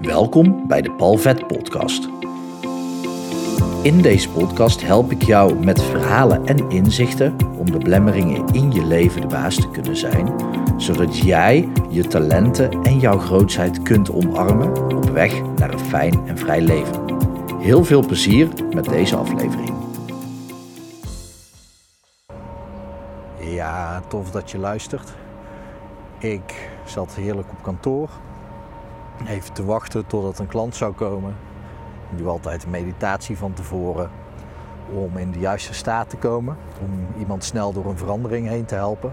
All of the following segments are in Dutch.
Welkom bij de Palvet Podcast. In deze podcast help ik jou met verhalen en inzichten om de blemmeringen in je leven de baas te kunnen zijn, zodat jij je talenten en jouw grootheid kunt omarmen op weg naar een fijn en vrij leven. Heel veel plezier met deze aflevering. Ja, tof dat je luistert. Ik zat heerlijk op kantoor. Even te wachten totdat een klant zou komen. Ik doe altijd een meditatie van tevoren. Om in de juiste staat te komen. Om iemand snel door een verandering heen te helpen.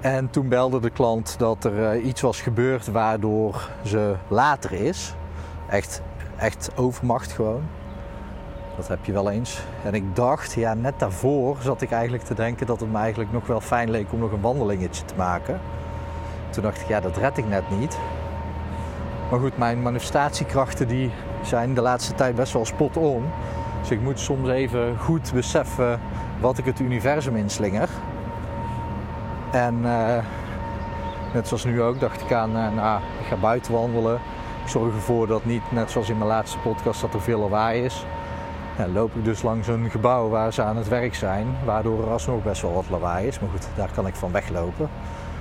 En toen belde de klant dat er eh, iets was gebeurd waardoor ze later is. Echt, echt overmacht gewoon. Dat heb je wel eens. En ik dacht, ja, net daarvoor zat ik eigenlijk te denken dat het me eigenlijk nog wel fijn leek om nog een wandelingetje te maken. Toen dacht ik, ja, dat red ik net niet. Maar goed, mijn manifestatiekrachten die zijn de laatste tijd best wel spot on. Dus ik moet soms even goed beseffen wat ik het universum inslinger. En uh, net zoals nu ook dacht ik aan, uh, nou, ik ga buiten wandelen. Ik zorg ervoor dat niet, net zoals in mijn laatste podcast, dat er veel lawaai is. Ja, loop ik dus langs een gebouw waar ze aan het werk zijn, waardoor er alsnog best wel wat lawaai is. Maar goed, daar kan ik van weglopen.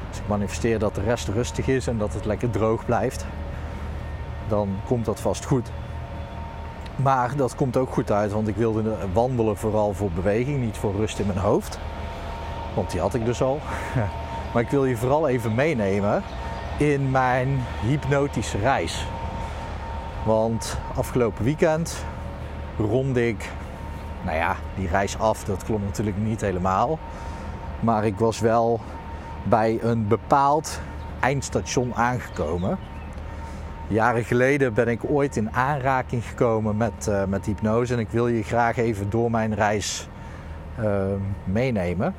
Dus ik manifesteer dat de rest rustig is en dat het lekker droog blijft. Dan komt dat vast goed. Maar dat komt ook goed uit, want ik wilde wandelen vooral voor beweging, niet voor rust in mijn hoofd. Want die had ik dus al. Maar ik wil je vooral even meenemen in mijn hypnotische reis. Want afgelopen weekend rond ik, nou ja, die reis af, dat klopt natuurlijk niet helemaal. Maar ik was wel bij een bepaald eindstation aangekomen. Jaren geleden ben ik ooit in aanraking gekomen met, uh, met hypnose en ik wil je graag even door mijn reis uh, meenemen.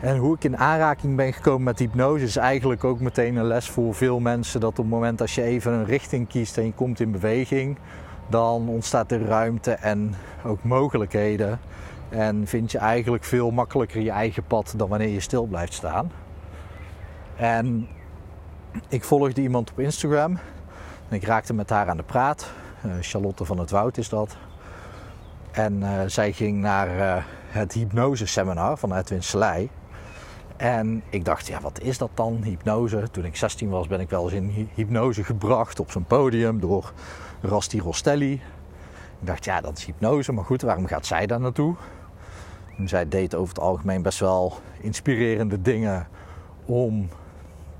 En hoe ik in aanraking ben gekomen met hypnose is eigenlijk ook meteen een les voor veel mensen. Dat op het moment als je even een richting kiest en je komt in beweging, dan ontstaat er ruimte en ook mogelijkheden. En vind je eigenlijk veel makkelijker je eigen pad dan wanneer je stil blijft staan. En ik volgde iemand op Instagram. En ik raakte met haar aan de praat. Uh, Charlotte van het Woud is dat. En uh, zij ging naar uh, het hypnose seminar van Edwin Selei. En ik dacht, ja, wat is dat dan, hypnose? Toen ik 16 was, ben ik wel eens in hypnose gebracht op zo'n podium door Rasti Rostelli. Ik dacht, ja, dat is hypnose, maar goed, waarom gaat zij daar naartoe? En zij deed over het algemeen best wel inspirerende dingen om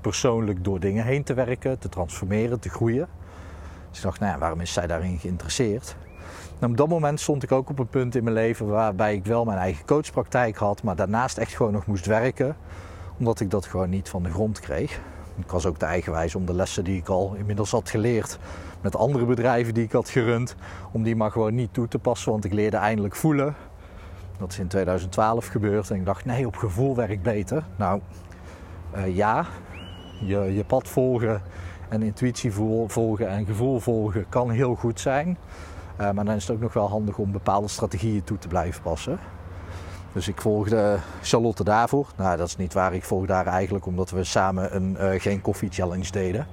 persoonlijk door dingen heen te werken, te transformeren, te groeien. Dus ik dacht, nou waarom is zij daarin geïnteresseerd? Nou, op dat moment stond ik ook op een punt in mijn leven waarbij ik wel mijn eigen coachpraktijk had, maar daarnaast echt gewoon nog moest werken, omdat ik dat gewoon niet van de grond kreeg. Ik was ook de eigenwijs om de lessen die ik al inmiddels had geleerd met andere bedrijven die ik had gerund, om die maar gewoon niet toe te passen, want ik leerde eindelijk voelen. Dat is in 2012 gebeurd en ik dacht, nee, op gevoel werkt beter. Nou, uh, ja, je, je pad volgen en intuïtie volgen en gevoel volgen kan heel goed zijn. Uh, maar dan is het ook nog wel handig om bepaalde strategieën toe te blijven passen. Dus ik volgde Charlotte daarvoor. Nou, dat is niet waar. Ik volgde haar eigenlijk omdat we samen een uh, geen koffie challenge deden.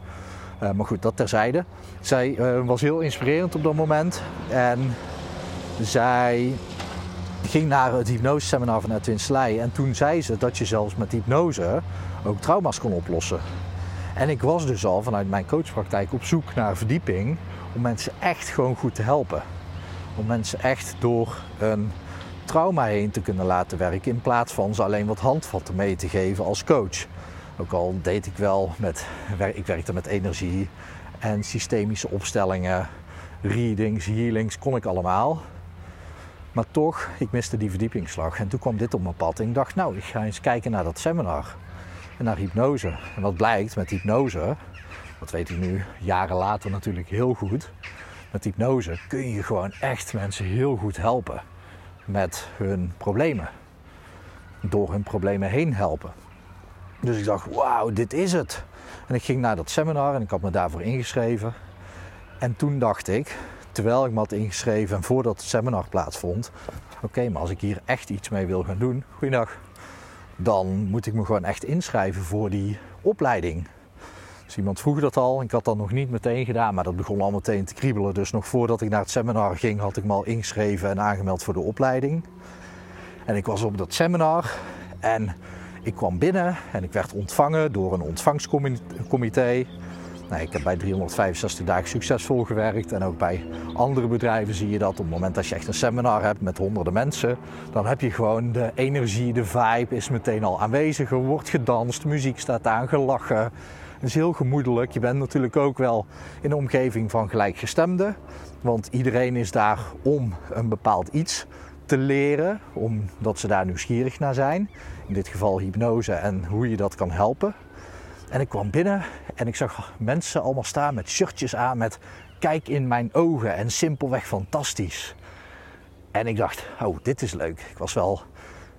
Uh, maar goed, dat terzijde. Zij was heel inspirerend op dat moment. En zij ging naar het hypnose seminar van Edwin Slij. En toen zei ze dat je zelfs met hypnose ook trauma's kon oplossen. En ik was dus al vanuit mijn coachpraktijk op zoek naar verdieping om mensen echt gewoon goed te helpen. Om mensen echt door een trauma heen te kunnen laten werken in plaats van ze alleen wat handvatten mee te geven als coach. Ook al deed ik wel met, ik werkte met energie en systemische opstellingen, readings, healings, kon ik allemaal. Maar toch, ik miste die verdiepingsslag. En toen kwam dit op mijn pad en ik dacht, nou, ik ga eens kijken naar dat seminar. En naar hypnose. En wat blijkt met hypnose, dat weet ik nu jaren later natuurlijk heel goed. Met hypnose kun je gewoon echt mensen heel goed helpen met hun problemen. Door hun problemen heen helpen. Dus ik dacht, wauw, dit is het. En ik ging naar dat seminar en ik had me daarvoor ingeschreven. En toen dacht ik, terwijl ik me had ingeschreven en voordat het seminar plaatsvond, oké, maar als ik hier echt iets mee wil gaan doen, goeiedag, dan moet ik me gewoon echt inschrijven voor die opleiding. Dus iemand vroeg dat al. Ik had dat nog niet meteen gedaan, maar dat begon al meteen te kriebelen. Dus nog voordat ik naar het seminar ging, had ik me al ingeschreven en aangemeld voor de opleiding. En ik was op dat seminar en ik kwam binnen en ik werd ontvangen door een ontvangstcomité. Nou, ik heb bij 365 dagen succesvol gewerkt en ook bij andere bedrijven zie je dat. Op het moment dat je echt een seminar hebt met honderden mensen, dan heb je gewoon de energie, de vibe is meteen al aanwezig. Er wordt gedanst, muziek staat aan, gelachen. Het is heel gemoedelijk. Je bent natuurlijk ook wel in de omgeving van gelijkgestemden. Want iedereen is daar om een bepaald iets te leren, omdat ze daar nieuwsgierig naar zijn. In dit geval hypnose en hoe je dat kan helpen. En ik kwam binnen en ik zag mensen allemaal staan met shirtjes aan met kijk in mijn ogen en simpelweg fantastisch. En ik dacht, oh, dit is leuk. Ik was wel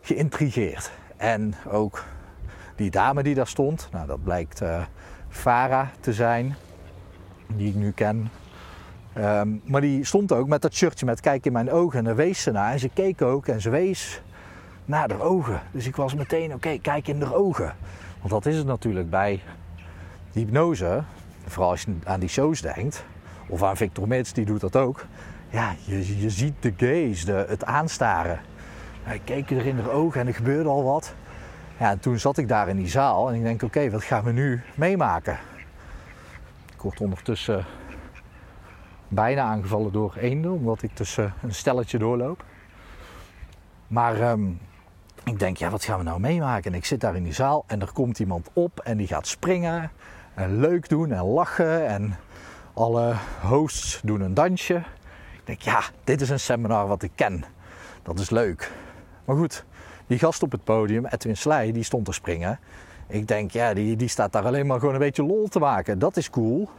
geïntrigeerd. En ook die dame die daar stond, nou dat blijkt uh, Farah te zijn, die ik nu ken. Ehm, maar die stond ook met dat shirtje met kijk in mijn ogen en daar wees ze naar. En ze keek ook en ze wees naar haar ogen. Dus ik was meteen, oké, kijk in haar ogen. Want dat is het natuurlijk bij hypnose, vooral als je aan die shows denkt, of aan Victor Mits, die doet dat ook. Ja, je, je ziet de gaze, de, het aanstaren. Hij keek er in de ogen en er gebeurde al wat. Ja, en toen zat ik daar in die zaal en ik denk, oké, wat gaan we nu meemaken? Ik word ondertussen bijna aangevallen door eenden, omdat ik tussen een stelletje doorloop. Maar um, ik denk, ja, wat gaan we nou meemaken? En ik zit daar in die zaal en er komt iemand op en die gaat springen en leuk doen en lachen. En alle hosts doen een dansje. Ik denk, ja, dit is een seminar wat ik ken. Dat is leuk. Maar goed, die gast op het podium, Edwin Slij, die stond te springen. Ik denk, ja, die, die staat daar alleen maar gewoon een beetje lol te maken. Dat is cool.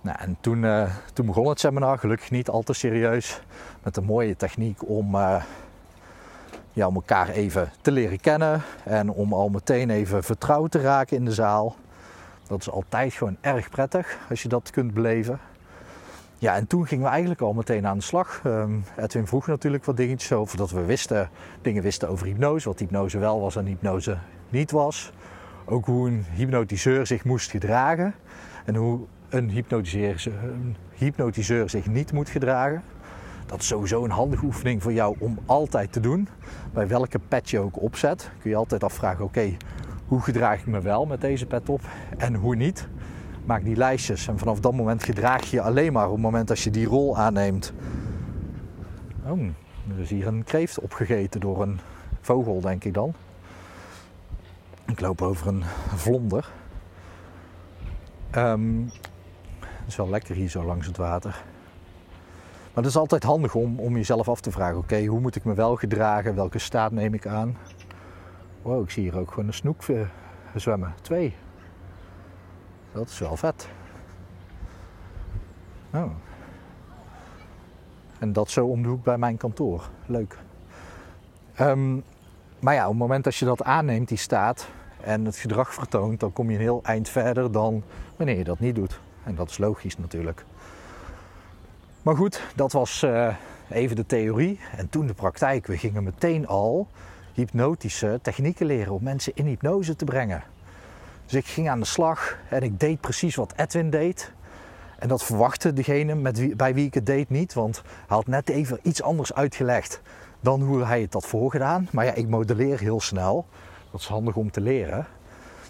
Nou, en toen, uh, toen begon het seminar, gelukkig niet al te serieus, met een mooie techniek om, uh, om elkaar even te leren kennen en om al meteen even vertrouwd te raken in de zaal. Dat is altijd gewoon erg prettig als je dat kunt beleven. Ja, en toen gingen we eigenlijk al meteen aan de slag. Um, Edwin vroeg natuurlijk wat dingetjes over dat we wisten, dingen wisten over hypnose, wat hypnose wel was en hypnose niet was. Ook hoe een hypnotiseur zich moest gedragen en hoe een hypnotiseur, een hypnotiseur zich niet moet gedragen. Dat is sowieso een handige oefening voor jou om altijd te doen. Bij welke pet je ook opzet, kun je altijd afvragen: oké, hoe gedraag ik me wel met deze pet op en hoe niet? Maak die lijstjes en vanaf dat moment gedraag je je alleen maar op het moment als je die rol aanneemt. Oh, er is hier een kreeft opgegeten door een vogel, denk ik dan. Ik loop over een vlonder. Um, het is wel lekker hier zo langs het water. Maar het is altijd handig om, om jezelf af te vragen: oké, hoe moet ik me wel gedragen? Welke staat neem ik aan? Wow, ik zie hier ook gewoon een snoek zwemmen. Twee. Dat is wel vet. Oh. En dat zo om de hoek bij mijn kantoor. Leuk. Um, maar ja, op het moment dat je dat aanneemt, die staat, en het gedrag vertoont, dan kom je een heel eind verder dan wanneer je dat niet doet. En dat is logisch natuurlijk. Maar goed, dat was uh, even de theorie. En toen de praktijk. We gingen meteen al hypnotische technieken leren om mensen in hypnose te brengen. Dus ik ging aan de slag en ik deed precies wat Edwin deed. En dat verwachtte degene met wie, bij wie ik het deed niet, want hij had net even iets anders uitgelegd dan hoe hij het had voorgedaan. Maar ja, ik modelleer heel snel. Dat is handig om te leren.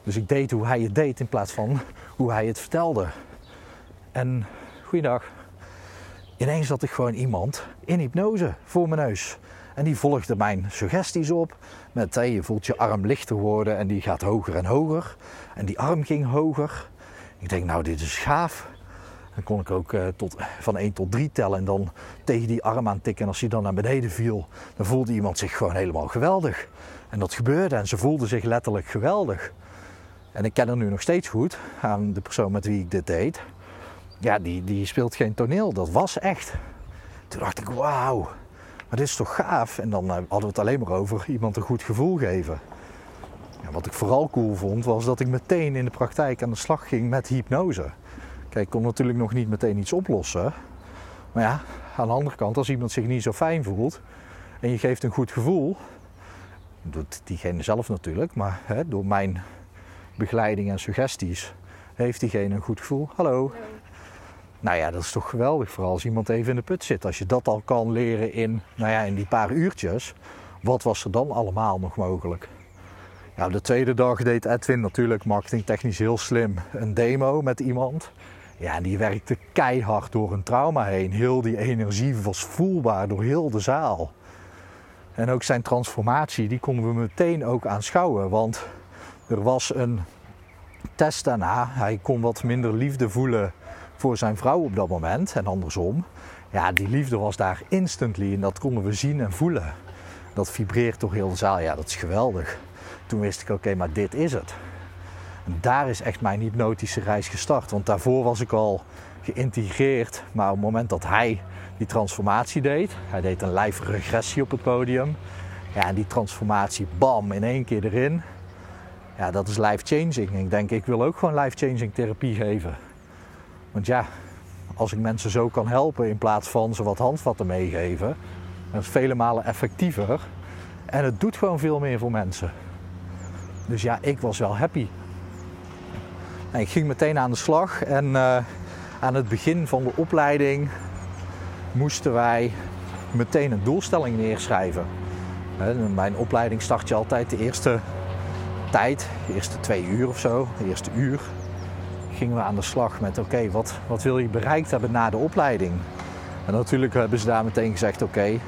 Dus ik deed hoe hij het deed in plaats van hoe hij het vertelde. En goeiedag. Ineens had ik gewoon iemand in hypnose voor mijn neus. En die volgde mijn suggesties op. Met je voelt je arm lichter worden en die gaat hoger en hoger. En die arm ging hoger. Ik denk, nou, dit is gaaf. Dan kon ik ook uh, tot, van 1 tot 3 tellen en dan tegen die arm aan tikken. En als hij dan naar beneden viel, dan voelde iemand zich gewoon helemaal geweldig. En dat gebeurde en ze voelde zich letterlijk geweldig. En ik ken haar nu nog steeds goed aan de persoon met wie ik dit deed. Ja, die, die speelt geen toneel, dat was echt. Toen dacht ik, wauw, maar dit is toch gaaf? En dan eh, hadden we het alleen maar over iemand een goed gevoel geven. Wat ik vooral cool vond, was dat ik meteen in de praktijk aan de slag ging met hypnose. Kijk, ik kon natuurlijk nog niet meteen iets oplossen. Maar ja, aan de andere kant, als iemand zich niet zo fijn voelt en je geeft een goed gevoel, doet diegene zelf natuurlijk, maar hè, door mijn begeleiding en suggesties Heeft diegene een goed gevoel? Hallo. Nou ja, dat is toch geweldig, vooral als iemand even in de put zit. Als je dat al kan leren in, nou ja, in die paar uurtjes, wat was er dan allemaal nog mogelijk? Ja, de tweede dag deed Edwin natuurlijk marketingtechnisch heel slim een demo met iemand. Ja, en die werkte keihard door een trauma heen. Heel die energie was voelbaar door heel de zaal. En ook zijn transformatie, die konden we meteen ook aanschouwen. Want er was een test daarna. Hij kon wat minder liefde voelen voor zijn vrouw op dat moment en andersom. Ja, die liefde was daar instantly en dat konden we zien en voelen. Dat vibreert door heel de zaal. Ja, dat is geweldig. Toen wist ik, oké, maar dit is het. En daar is echt mijn hypnotische reis gestart. Want daarvoor was ik al geïntegreerd. Maar op het moment dat hij die transformatie deed, hij deed een live regressie op het podium. Ja, en die transformatie, bam, in één keer erin. Ja, dat is life changing. Ik denk, ik wil ook gewoon life changing therapie geven. Want ja, als ik mensen zo kan helpen in plaats van ze wat handvatten meegeven, dat is vele malen effectiever. En het doet gewoon veel meer voor mensen. Dus ja, ik was wel happy. En ik ging meteen aan de slag en uh, aan het begin van de opleiding moesten wij meteen een doelstelling neerschrijven. Mijn opleiding start je altijd de eerste tijd, de eerste twee uur of zo, de eerste uur, gingen we aan de slag met oké, wat, wat wil je bereikt hebben na de opleiding? En natuurlijk hebben ze daar meteen gezegd oké,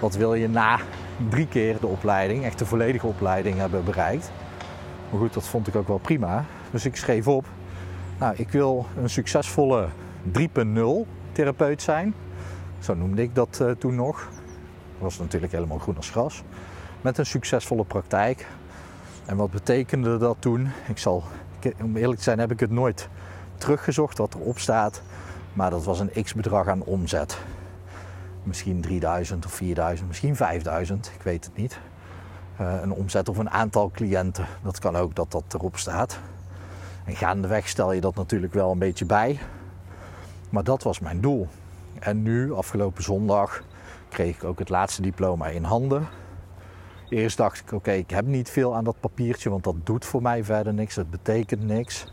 wat wil je na drie keer de opleiding, echt de volledige opleiding hebben bereikt? Maar goed, dat vond ik ook wel prima. Dus ik schreef op, nou ik wil een succesvolle 3.0 therapeut zijn. Zo noemde ik dat uh, toen nog. Dat was natuurlijk helemaal groen als gras. Met een succesvolle praktijk. En wat betekende dat toen? Ik zal, om eerlijk te zijn, heb ik het nooit teruggezocht wat erop staat. Maar dat was een x-bedrag aan omzet. Misschien 3000 of 4000, misschien 5000, ik weet het niet. Uh, een omzet of een aantal cliënten, dat kan ook dat dat erop staat. En gaandeweg stel je dat natuurlijk wel een beetje bij. Maar dat was mijn doel. En nu, afgelopen zondag, kreeg ik ook het laatste diploma in handen. Eerst dacht ik, oké, ik heb niet veel aan dat papiertje, want dat doet voor mij verder niks, het betekent niks.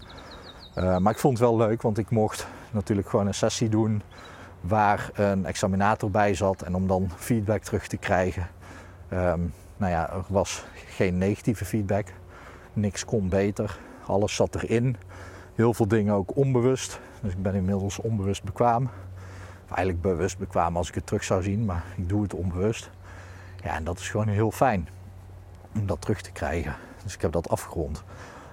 Uh, maar ik vond het wel leuk, want ik mocht natuurlijk gewoon een sessie doen waar een examinator bij zat. En om dan feedback terug te krijgen. Um, nou ja, er was geen negatieve feedback. Niks kon beter. Alles zat erin. Heel veel dingen ook onbewust. Dus ik ben inmiddels onbewust bekwaam. eigenlijk bewust bekwaam als ik het terug zou zien, maar ik doe het onbewust. Ja, en dat is gewoon heel fijn om dat terug te krijgen. Dus ik heb dat afgerond.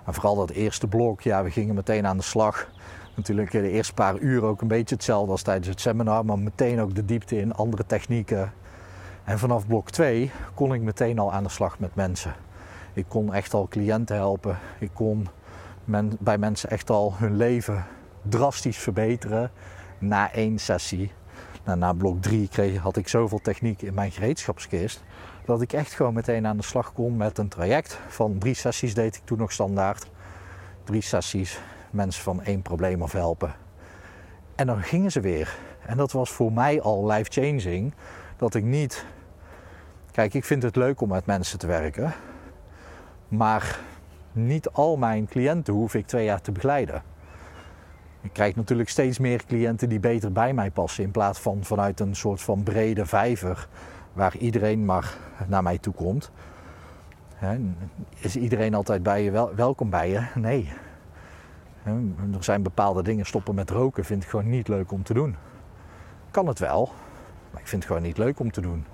En vooral dat eerste blok, ja, we gingen meteen aan de slag. Natuurlijk de eerste paar uur ook een beetje hetzelfde als tijdens het seminar, maar meteen ook de diepte in, andere technieken. En vanaf blok 2 kon ik meteen al aan de slag met mensen. Ik kon echt al cliënten helpen. Ik kon bij mensen echt al hun leven drastisch verbeteren na één sessie. Nou, na blok 3 kreeg, had ik zoveel techniek in mijn gereedschapskist dat ik echt gewoon meteen aan de slag kon met een traject. Van drie sessies deed ik toen nog standaard. Drie sessies, mensen van één probleem af helpen. En dan gingen ze weer. En dat was voor mij al life-changing. Dat ik niet. Kijk, ik vind het leuk om met mensen te werken. Maar niet al mijn cliënten hoef ik twee jaar te begeleiden. Ik krijg natuurlijk steeds meer cliënten die beter bij mij passen. In plaats van vanuit een soort van brede vijver waar iedereen maar naar mij toe komt. Is iedereen altijd bij je wel, welkom bij je? Nee. Er zijn bepaalde dingen, stoppen met roken vind ik gewoon niet leuk om te doen. Kan het wel, maar ik vind het gewoon niet leuk om te doen.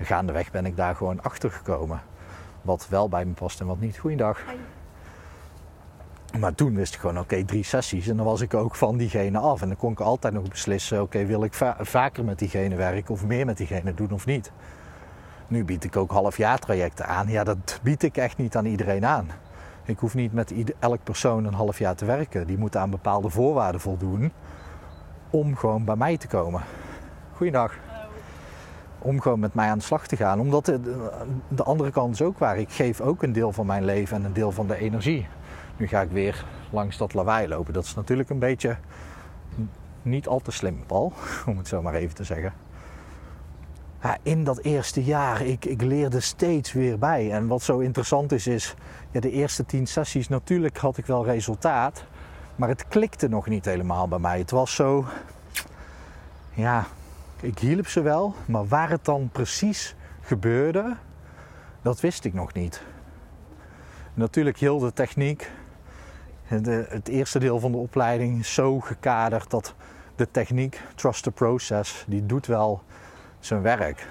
gaandeweg ben ik daar gewoon achter gekomen. Wat wel bij me past en wat niet. Goeiedag. Maar toen wist ik gewoon, oké, drie sessies. En dan was ik ook van diegene af. En dan kon ik altijd nog beslissen, oké, wil ik vaker met diegene werken of meer met diegene doen of niet. Nu bied ik ook halfjaartrajecten aan. Ja, dat bied ik echt niet aan iedereen aan. Ik hoef niet met elk persoon een half jaar te werken. Die moet aan bepaalde voorwaarden voldoen om gewoon bij mij te komen. Goeiedag. Om gewoon met mij aan de slag te gaan. Omdat de, de andere kant is ook waar. Ik geef ook een deel van mijn leven en een deel van de energie. Nu ga ik weer langs dat lawaai lopen. Dat is natuurlijk een beetje niet al te slim, Paul, om het zo maar even te zeggen. Ja, in dat eerste jaar, ik, ik leerde steeds weer bij. En wat zo interessant is, is ja, de eerste tien sessies, natuurlijk had ik wel resultaat. Maar het klikte nog niet helemaal bij mij. Het was zo, ja, ik hielp ze wel, maar waar het dan precies gebeurde, dat wist ik nog niet. Natuurlijk heel de techniek, het eerste deel van de opleiding is zo gekaderd dat de techniek, trust the process, die doet wel zijn werk.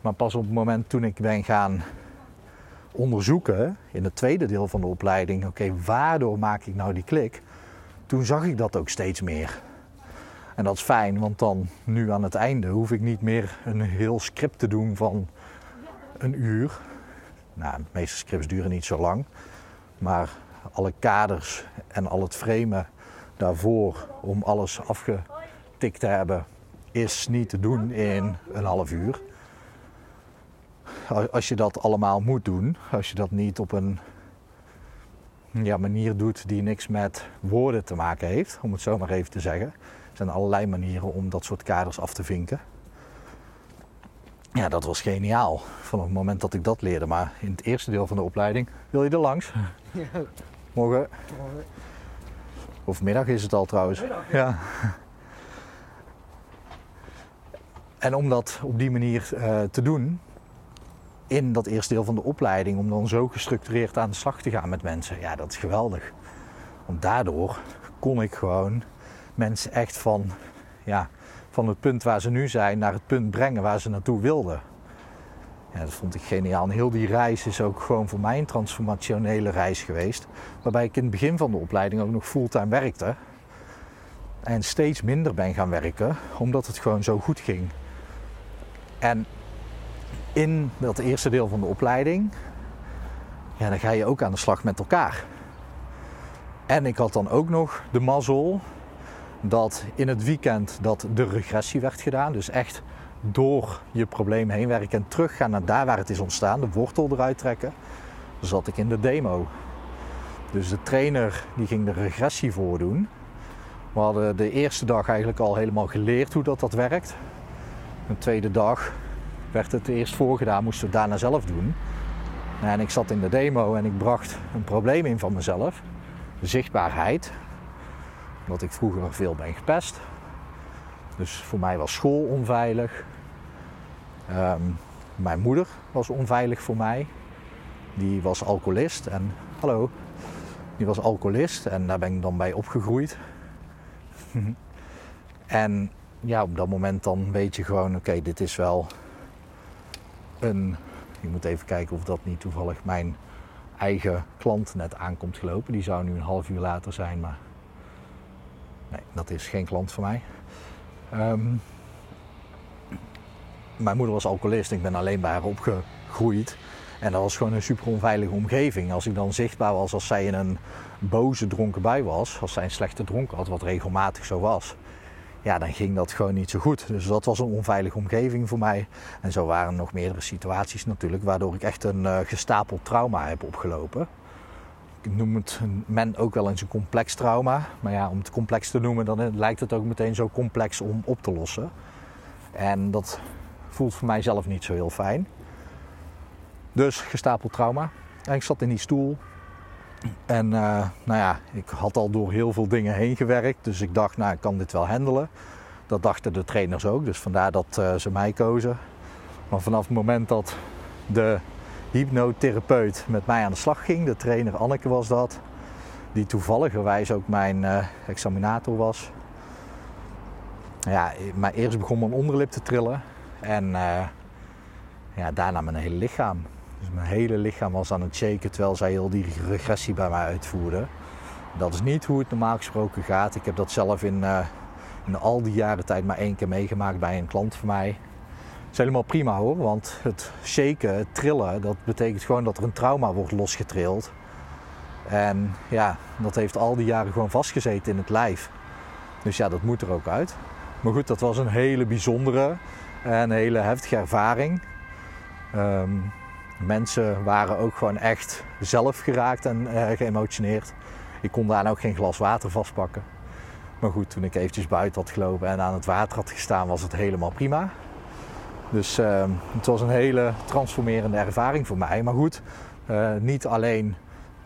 Maar pas op het moment toen ik ben gaan onderzoeken in het tweede deel van de opleiding, oké, waardoor maak ik nou die klik? Toen zag ik dat ook steeds meer. En dat is fijn, want dan nu aan het einde hoef ik niet meer een heel script te doen van een uur. Nou, de meeste scripts duren niet zo lang. Maar alle kaders en al het framen daarvoor om alles afgetikt te hebben, is niet te doen in een half uur. Als je dat allemaal moet doen, als je dat niet op een ja, manier doet die niks met woorden te maken heeft, om het zo maar even te zeggen. Er zijn allerlei manieren om dat soort kaders af te vinken. Ja, dat was geniaal vanaf het moment dat ik dat leerde. Maar in het eerste deel van de opleiding wil je er langs. Morgen. Of middag is het al trouwens. ja. En om dat op die manier uh, te doen, in dat eerste deel van de opleiding, om dan zo gestructureerd aan de slag te gaan met mensen, ja, dat is geweldig. Want daardoor kon ik gewoon mensen echt van, ja, van het punt waar ze nu zijn naar het punt brengen waar ze naartoe wilden. Dat vond ik geniaal. En heel die reis is ook gewoon voor mij een transformationele reis geweest. Waarbij ik in het begin van de opleiding ook nog fulltime werkte. En steeds minder ben gaan werken, omdat het gewoon zo goed ging. En in dat eerste deel van de opleiding, ja, dan ga je ook aan de slag met elkaar. En ik had dan ook nog de mazzel dat in het weekend dat de regressie werd gedaan. Dus echt door je probleem heen werken en teruggaan naar daar waar het is ontstaan, de wortel eruit trekken. Zat ik in de demo. Dus de trainer die ging de regressie voordoen. We hadden de eerste dag eigenlijk al helemaal geleerd hoe dat, dat werkt. De tweede dag werd het eerst voorgedaan, moesten we daarna zelf doen. En ik zat in de demo en ik bracht een probleem in van mezelf. De zichtbaarheid. Omdat ik vroeger veel ben gepest. Dus voor mij was school onveilig. Ehm, mijn moeder was onveilig voor mij. Die was alcoholist en hallo, die was alcoholist en daar ben ik dan bij opgegroeid. en ja, op dat moment dan weet je gewoon, oké, dit is wel een. Ik moet even kijken of dat niet toevallig mijn eigen klant net aankomt gelopen. Die zou nu een half uur later zijn, maar nee, dat is geen klant voor mij. Um, mijn moeder was alcoholist, ik ben alleen bij haar opgegroeid. En dat was gewoon een super onveilige omgeving. Als ik dan zichtbaar was als zij in een boze dronken bij was, als zij een slechte dronken had, wat regelmatig zo was, ja, dan ging dat gewoon niet zo goed. Dus dat was een onveilige omgeving voor mij. En zo waren er nog meerdere situaties natuurlijk, waardoor ik echt een uh, gestapeld trauma heb opgelopen. Ik noem het men ook wel eens een complex trauma. Maar ja, om het complex te noemen, dan lijkt het ook meteen zo complex om op te lossen. En dat voelt voor mij zelf niet zo heel fijn. Dus gestapeld trauma. En ik zat in die stoel. En uh, nou ja, ik had al door heel veel dingen heen gewerkt. Dus ik dacht, nou, ik kan dit wel handelen. Dat dachten de trainers ook. Dus vandaar dat uh, ze mij kozen. Maar vanaf het moment dat de hypnotherapeut met mij aan de slag ging, de trainer Anneke was dat, die toevalligerwijs ook mijn uh, examinator was. Ja, maar eerst begon mijn onderlip te trillen. En uh, ja, daarna mijn hele lichaam. Dus mijn hele lichaam was aan het shaken terwijl zij heel die regressie bij mij uitvoerde. Dat is niet hoe het normaal gesproken gaat. Ik heb dat zelf in, uh, in al die jaren tijd maar één keer meegemaakt bij een klant van mij. Dat is helemaal prima hoor, want het shaken, het trillen, dat betekent gewoon dat er een trauma wordt losgetrild. En ja, dat heeft al die jaren gewoon vastgezeten in het lijf. Dus ja, dat moet er ook uit. Maar goed, dat was een hele bijzondere een hele heftige ervaring. Um, mensen waren ook gewoon echt zelf geraakt en uh, geëmotioneerd. Ik kon daar ook geen glas water vastpakken. Maar goed, toen ik eventjes buiten had gelopen en aan het water had gestaan, was het helemaal prima. Dus uh, het was een hele transformerende ervaring voor mij. Maar goed, uh, niet alleen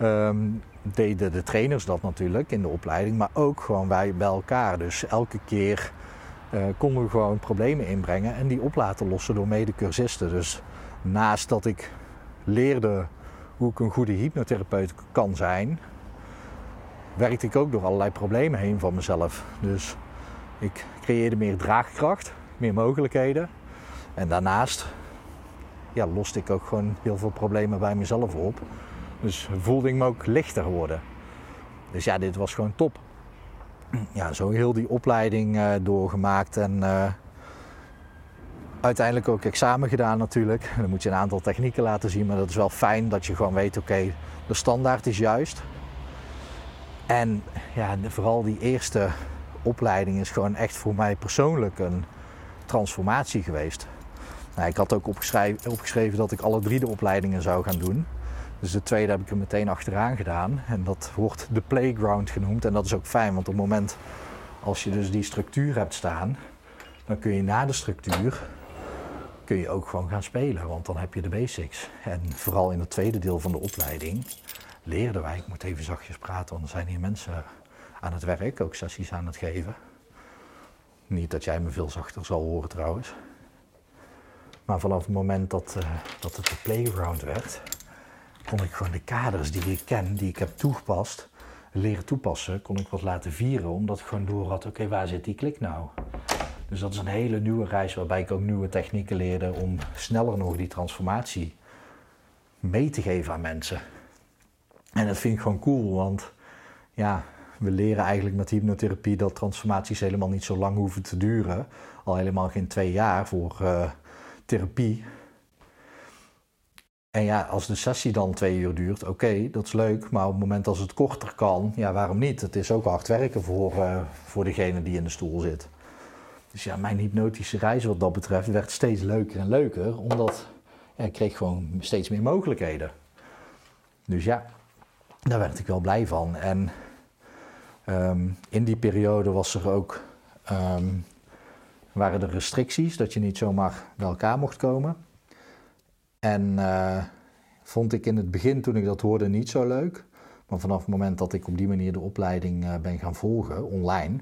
um, deden de trainers dat natuurlijk in de opleiding, maar ook gewoon wij bij elkaar. Dus elke keer konden we gewoon problemen inbrengen en die op laten lossen door medecursisten. Dus naast dat ik leerde hoe ik een goede hypnotherapeut kan zijn, werkte ik ook door allerlei problemen heen van mezelf. Dus ik creëerde meer draagkracht, meer mogelijkheden. En daarnaast ja, loste ik ook gewoon heel veel problemen bij mezelf op. Dus voelde ik me ook lichter worden. Dus ja, dit was gewoon top. Ja, zo heel die opleiding uh, doorgemaakt en uh, uiteindelijk ook examen gedaan natuurlijk. dan moet je een aantal technieken laten zien, maar dat is wel fijn dat je gewoon weet, oké, de standaard is juist. En ja, vooral die eerste opleiding is gewoon echt voor mij persoonlijk een transformatie geweest. Nou, ik had ook opgeschreven, opgeschreven dat ik alle drie de opleidingen zou gaan doen. Dus de tweede heb ik er meteen achteraan gedaan. En dat wordt de playground genoemd. En dat is ook fijn, want op het moment als je dus die structuur hebt staan, dan kun je na de structuur kun je ook gewoon gaan spelen. Want dan heb je de basics. En vooral in het tweede deel van de opleiding leerden wij, ik moet even zachtjes praten, want er zijn hier mensen aan het werk, ook sessies aan het geven. Niet dat jij me veel zachter zal horen trouwens. Maar vanaf het moment dat, uh, dat het de playground werd, kon ik gewoon de kaders die ik ken, die ik heb toegepast, leren toepassen, kon ik wat laten vieren, omdat ik gewoon door had, oké, waar zit die klik nou? Dus dat is een hele nieuwe reis waarbij ik ook nieuwe technieken leerde om sneller nog die transformatie mee te geven aan mensen. En dat vind ik gewoon cool, want ja, we leren eigenlijk met hypnotherapie dat transformaties helemaal niet zo lang hoeven te duren. Al helemaal geen twee jaar voor uh, therapie. En ja, als de sessie dan twee uur duurt, oké, dat is leuk. Maar op het moment als het korter kan, ja, waarom niet? Het is ook hard werken voor, uh, voor degene die in de stoel zit. Dus ja, mijn hypnotische reis wat dat betreft werd steeds leuker en leuker. Omdat ik kreeg gewoon steeds meer mogelijkheden. Dus ja, daar werd ik wel blij van. En um, in die periode was er ook, um, waren er restricties dat je niet zomaar bij elkaar mocht komen. En uh, vond ik in het begin, toen ik dat hoorde, niet zo leuk. Maar vanaf het moment dat ik op die manier de opleiding uh, ben gaan volgen, online,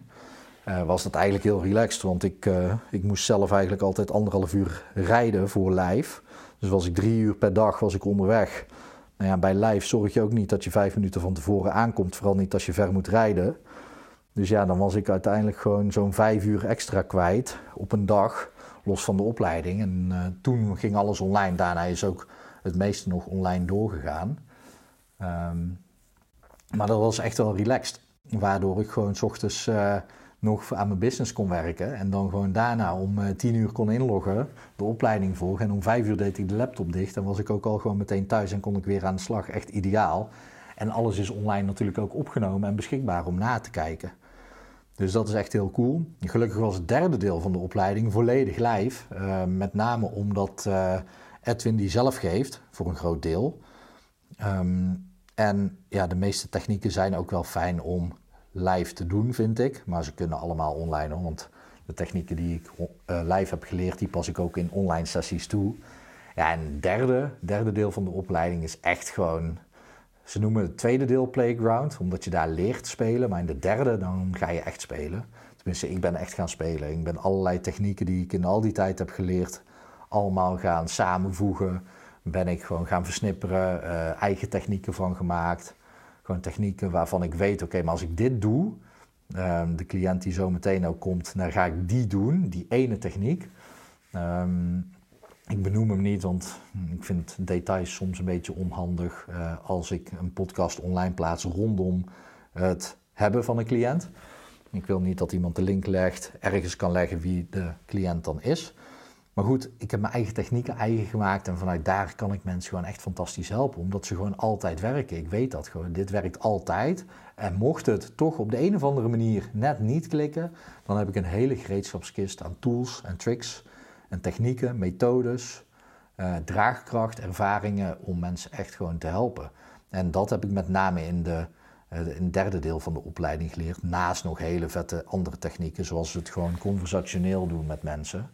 uh, was dat eigenlijk heel relaxed. Want ik, ik moest zelf eigenlijk altijd anderhalf uur rijden voor live. Dus was ik drie uur per dag was ik onderweg. Nou ja, bij live zorg je ook niet dat je vijf minuten van tevoren aankomt. Vooral niet als je ver moet rijden. Dus ja, dan was ik uiteindelijk gewoon zo'n vijf uur extra kwijt op een dag. Los van de opleiding. En uh, toen ging alles online. Daarna is ook het meeste nog online doorgegaan. Um, maar dat was echt wel relaxed. Waardoor ik gewoon s ochtends uh, nog aan mijn business kon werken. En dan gewoon daarna om uh, tien uur kon inloggen, de opleiding volgen. En om vijf uur deed ik de laptop dicht. En was ik ook al gewoon meteen thuis en kon ik weer aan de slag. Echt ideaal. En alles is online natuurlijk ook opgenomen en beschikbaar om na te kijken. Dus dat is echt heel cool. Gelukkig was het derde deel van de opleiding volledig live. Uh, met name omdat uh, Edwin die zelf geeft, voor een groot deel. Um, en ja, de meeste technieken zijn ook wel fijn om live te doen, vind ik. Maar ze kunnen allemaal online, want de technieken die ik uh, live heb geleerd, die pas ik ook in online sessies toe. Ja, en het derde, derde deel van de opleiding is echt gewoon... Ze noemen het tweede deel playground, omdat je daar leert spelen. Maar in de derde, dan ga je echt spelen. Tenminste, ik ben echt gaan spelen. Ik ben allerlei technieken die ik in al die tijd heb geleerd... allemaal gaan samenvoegen. Ben ik gewoon gaan versnipperen, uh, eigen technieken van gemaakt... Gewoon technieken waarvan ik weet, oké, maar als ik dit doe, um, de cliënt die zo meteen ook komt, dan ga ik die doen, die ene techniek. Um, ik benoem hem niet, want ik vind details soms een beetje onhandig uh, als ik een podcast online plaats rondom het hebben van een cliënt. Ik wil niet dat iemand de link legt, ergens kan leggen wie de cliënt dan is. Maar goed, ik heb mijn eigen technieken eigen gemaakt en vanuit daar kan ik mensen gewoon echt fantastisch helpen, omdat ze gewoon altijd werken. Ik weet dat gewoon, dit werkt altijd. En mocht het toch op de een of andere manier net niet klikken, dan heb ik een hele gereedschapskist aan tools en tricks en technieken, methodes, uh, draagkracht, ervaringen om mensen echt gewoon te helpen. En dat heb ik met name in, de, uh, in het derde deel van de opleiding geleerd, naast nog hele vette andere technieken, zoals het gewoon conversationeel doen met mensen.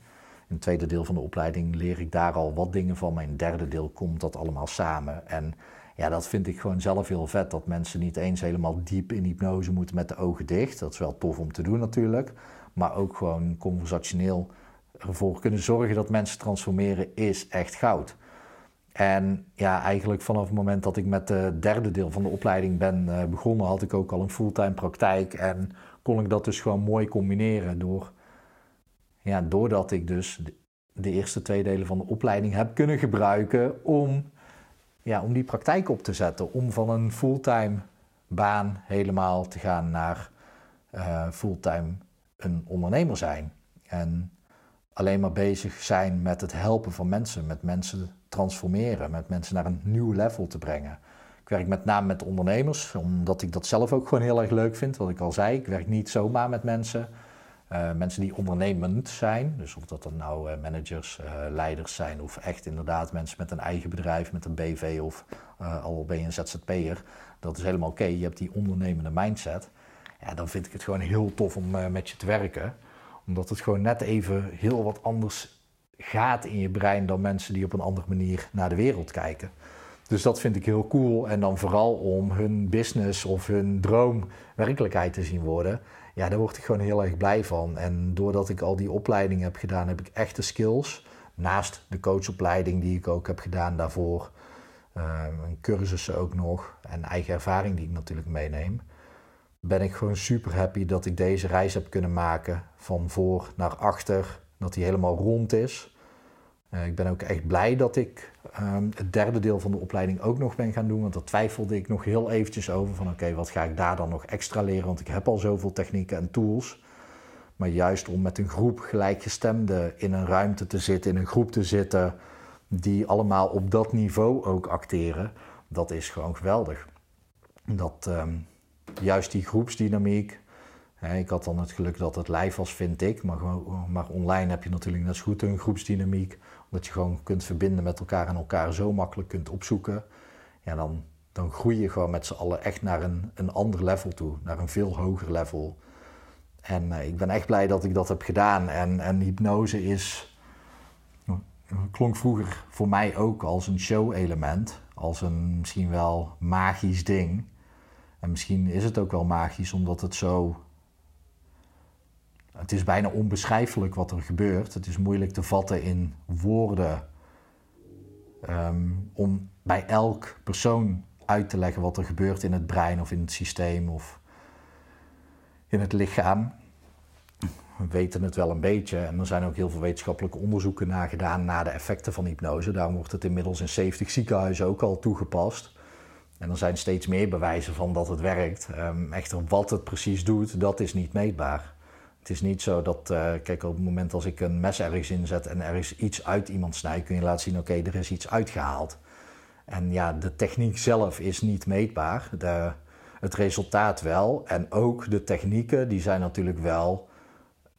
In het tweede deel van de opleiding leer ik daar al wat dingen van. Maar in het derde deel komt dat allemaal samen. En Ja, dat vind ik gewoon zelf heel vet. Dat mensen niet eens helemaal diep in hypnose moeten met de ogen dicht. Dat is wel tof om te doen natuurlijk. Maar ook gewoon conversationeel ervoor kunnen zorgen dat mensen transformeren is echt goud. En ja, eigenlijk vanaf het moment dat ik met het derde deel van de opleiding ben uh, begonnen, had ik ook al een fulltime praktijk. En kon ik dat dus gewoon mooi combineren door, ja, doordat ik dus de, eerste twee delen van de opleiding heb kunnen gebruiken om, ja, om die praktijk op te zetten. Om van een fulltime baan helemaal te gaan naar uh, fulltime een ondernemer zijn. En alleen maar bezig zijn met het helpen van mensen, met mensen transformeren, met mensen naar een nieuw level te brengen. Ik werk met name met ondernemers, omdat ik dat zelf ook gewoon heel erg leuk vind. Wat ik al zei, ik werk niet zomaar met mensen. Uh, mensen die ondernemend zijn, dus of dat dan nou uh, managers, uh, leiders zijn of echt inderdaad mensen met een eigen bedrijf, met een BV of al ben je een ZZP'er, dat is helemaal oké. Je hebt die ondernemende mindset. Ja, dan vind ik het gewoon heel tof om met je te werken omdat het gewoon net even heel wat anders gaat in je brein dan mensen die op een andere manier naar de wereld kijken. Dus dat vind ik heel cool. En dan vooral om hun business of hun droom werkelijkheid te zien worden. Ja, daar word ik gewoon heel erg blij van. En doordat ik al die opleidingen heb gedaan, heb ik echte skills. Naast de coachopleiding die ik ook heb gedaan daarvoor. Uh, cursussen ook nog. En eigen ervaring die ik natuurlijk meeneem ben ik gewoon super happy dat ik deze reis heb kunnen maken van voor naar achter, dat die helemaal rond is. Uh, ik ben ook echt blij dat ik um, het derde deel van de opleiding ook nog ben gaan doen, want daar twijfelde ik nog heel eventjes over van oké, wat ga ik daar dan nog extra leren, want ik heb al zoveel technieken en tools. Maar juist om met een groep gelijkgestemden in een ruimte te zitten, in een groep te zitten, die allemaal op dat niveau ook acteren, dat is gewoon geweldig. Dat, um, juist die groepsdynamiek. ik had dan het geluk dat het live was, vind ik. Maar, maar online heb je natuurlijk net zo goed een groepsdynamiek. Omdat je gewoon kunt verbinden met elkaar en elkaar zo makkelijk kunt opzoeken. Ja, dan, dan groei je gewoon met z'n allen echt naar een, een ander level toe. Naar een veel hoger level. En uh, ik ben echt blij dat ik dat heb gedaan. En, en hypnose is, klonk vroeger voor mij ook als een show-element. Als een misschien wel magisch ding. En misschien is het ook wel magisch omdat het zo. Het is bijna onbeschrijfelijk wat er gebeurt. Het is moeilijk te vatten in woorden. Um, om bij elk persoon uit te leggen wat er gebeurt in het brein of in het systeem of in het lichaam. We weten het wel een beetje en er zijn ook heel veel wetenschappelijke onderzoeken naar gedaan naar de effecten van hypnose. Daarom wordt het inmiddels in 70 ziekenhuizen ook al toegepast. En er zijn steeds meer bewijzen van dat het werkt. Um, echter, wat het precies doet, dat is niet meetbaar. Het is niet zo dat, uh, kijk, op het moment als ik een mes ergens inzet en er is iets uit iemand snij, kun je laten zien, oké, er is iets uitgehaald. En ja, de techniek zelf is niet meetbaar. De, het resultaat wel. En ook de technieken, die zijn natuurlijk wel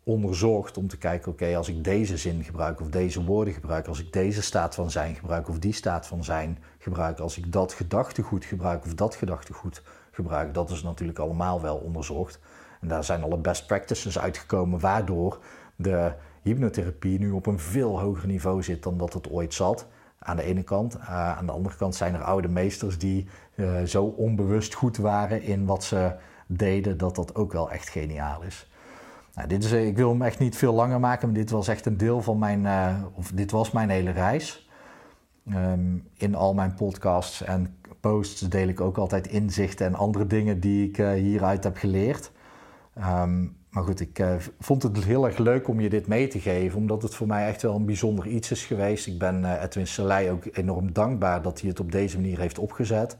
onderzocht om te kijken, oké, als ik deze zin gebruik of deze woorden gebruik, als ik deze staat van zijn gebruik of die staat van zijn gebruik, als ik dat gedachtegoed gebruik of dat gedachtegoed gebruik, dat is natuurlijk allemaal wel onderzocht. En daar zijn alle best practices uitgekomen, waardoor de hypnotherapie nu op een veel hoger niveau zit dan dat het ooit zat. Aan de ene kant. Uh, aan de andere kant zijn er oude meesters die uh, zo onbewust goed waren in wat ze deden, dat dat ook wel echt geniaal is. Nou, dit is, eh, ik wil hem echt niet veel langer maken, maar dit was echt een deel van mijn, uh, of dit was mijn hele reis. Um, in al mijn podcasts en posts deel ik ook altijd inzichten en andere dingen die ik uh, hieruit heb geleerd. Um, maar goed, ik vond het heel erg leuk om je dit mee te geven, omdat het voor mij echt wel een bijzonder iets is geweest. Ik ben Edwin Selei ook enorm dankbaar dat hij het op deze manier heeft opgezet.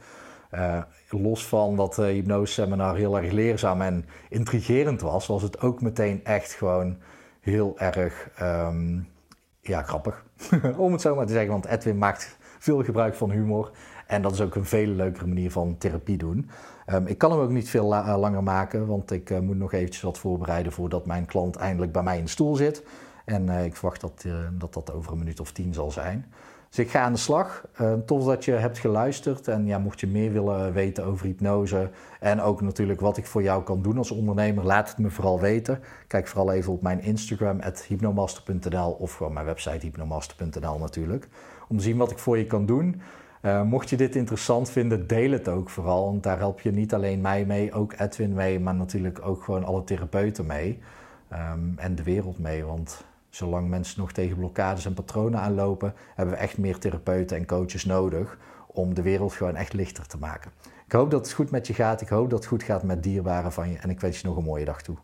Uh, los van dat uh, hypnose seminar heel erg leerzaam en intrigerend was, was het ook meteen echt gewoon heel erg um, ja, grappig. Om het zo maar te zeggen, want Edwin maakt veel gebruik van humor. En dat is ook een veel leukere manier van therapie doen. Um, ik kan hem ook niet veel eh, langer maken, want ik moet nog eventjes wat voorbereiden voordat mijn klant eindelijk bij mij in de stoel zit. En ik verwacht dat, dat dat over een minuut of tien zal zijn. Dus ik ga aan de slag. Uh, tof dat je hebt geluisterd. En ja, mocht je meer willen weten over hypnose en ook natuurlijk wat ik voor jou kan doen als ondernemer, laat het me vooral weten. Kijk vooral even op mijn Instagram, hypnomaster.nl of gewoon mijn website hypnomaster.nl natuurlijk. Om te zien wat ik voor je kan doen. Uh, mocht je dit interessant vinden, deel het ook vooral. Want daar help je niet alleen mij mee, ook Edwin mee, maar natuurlijk ook gewoon alle therapeuten mee. Um, en de wereld mee. Want zolang mensen nog tegen blokkades en patronen aanlopen, hebben we echt meer therapeuten en coaches nodig om de wereld gewoon echt lichter te maken. Ik hoop dat het goed met je gaat. Ik hoop dat het goed gaat met dierbaren van je. En ik wens je nog een mooie dag toe.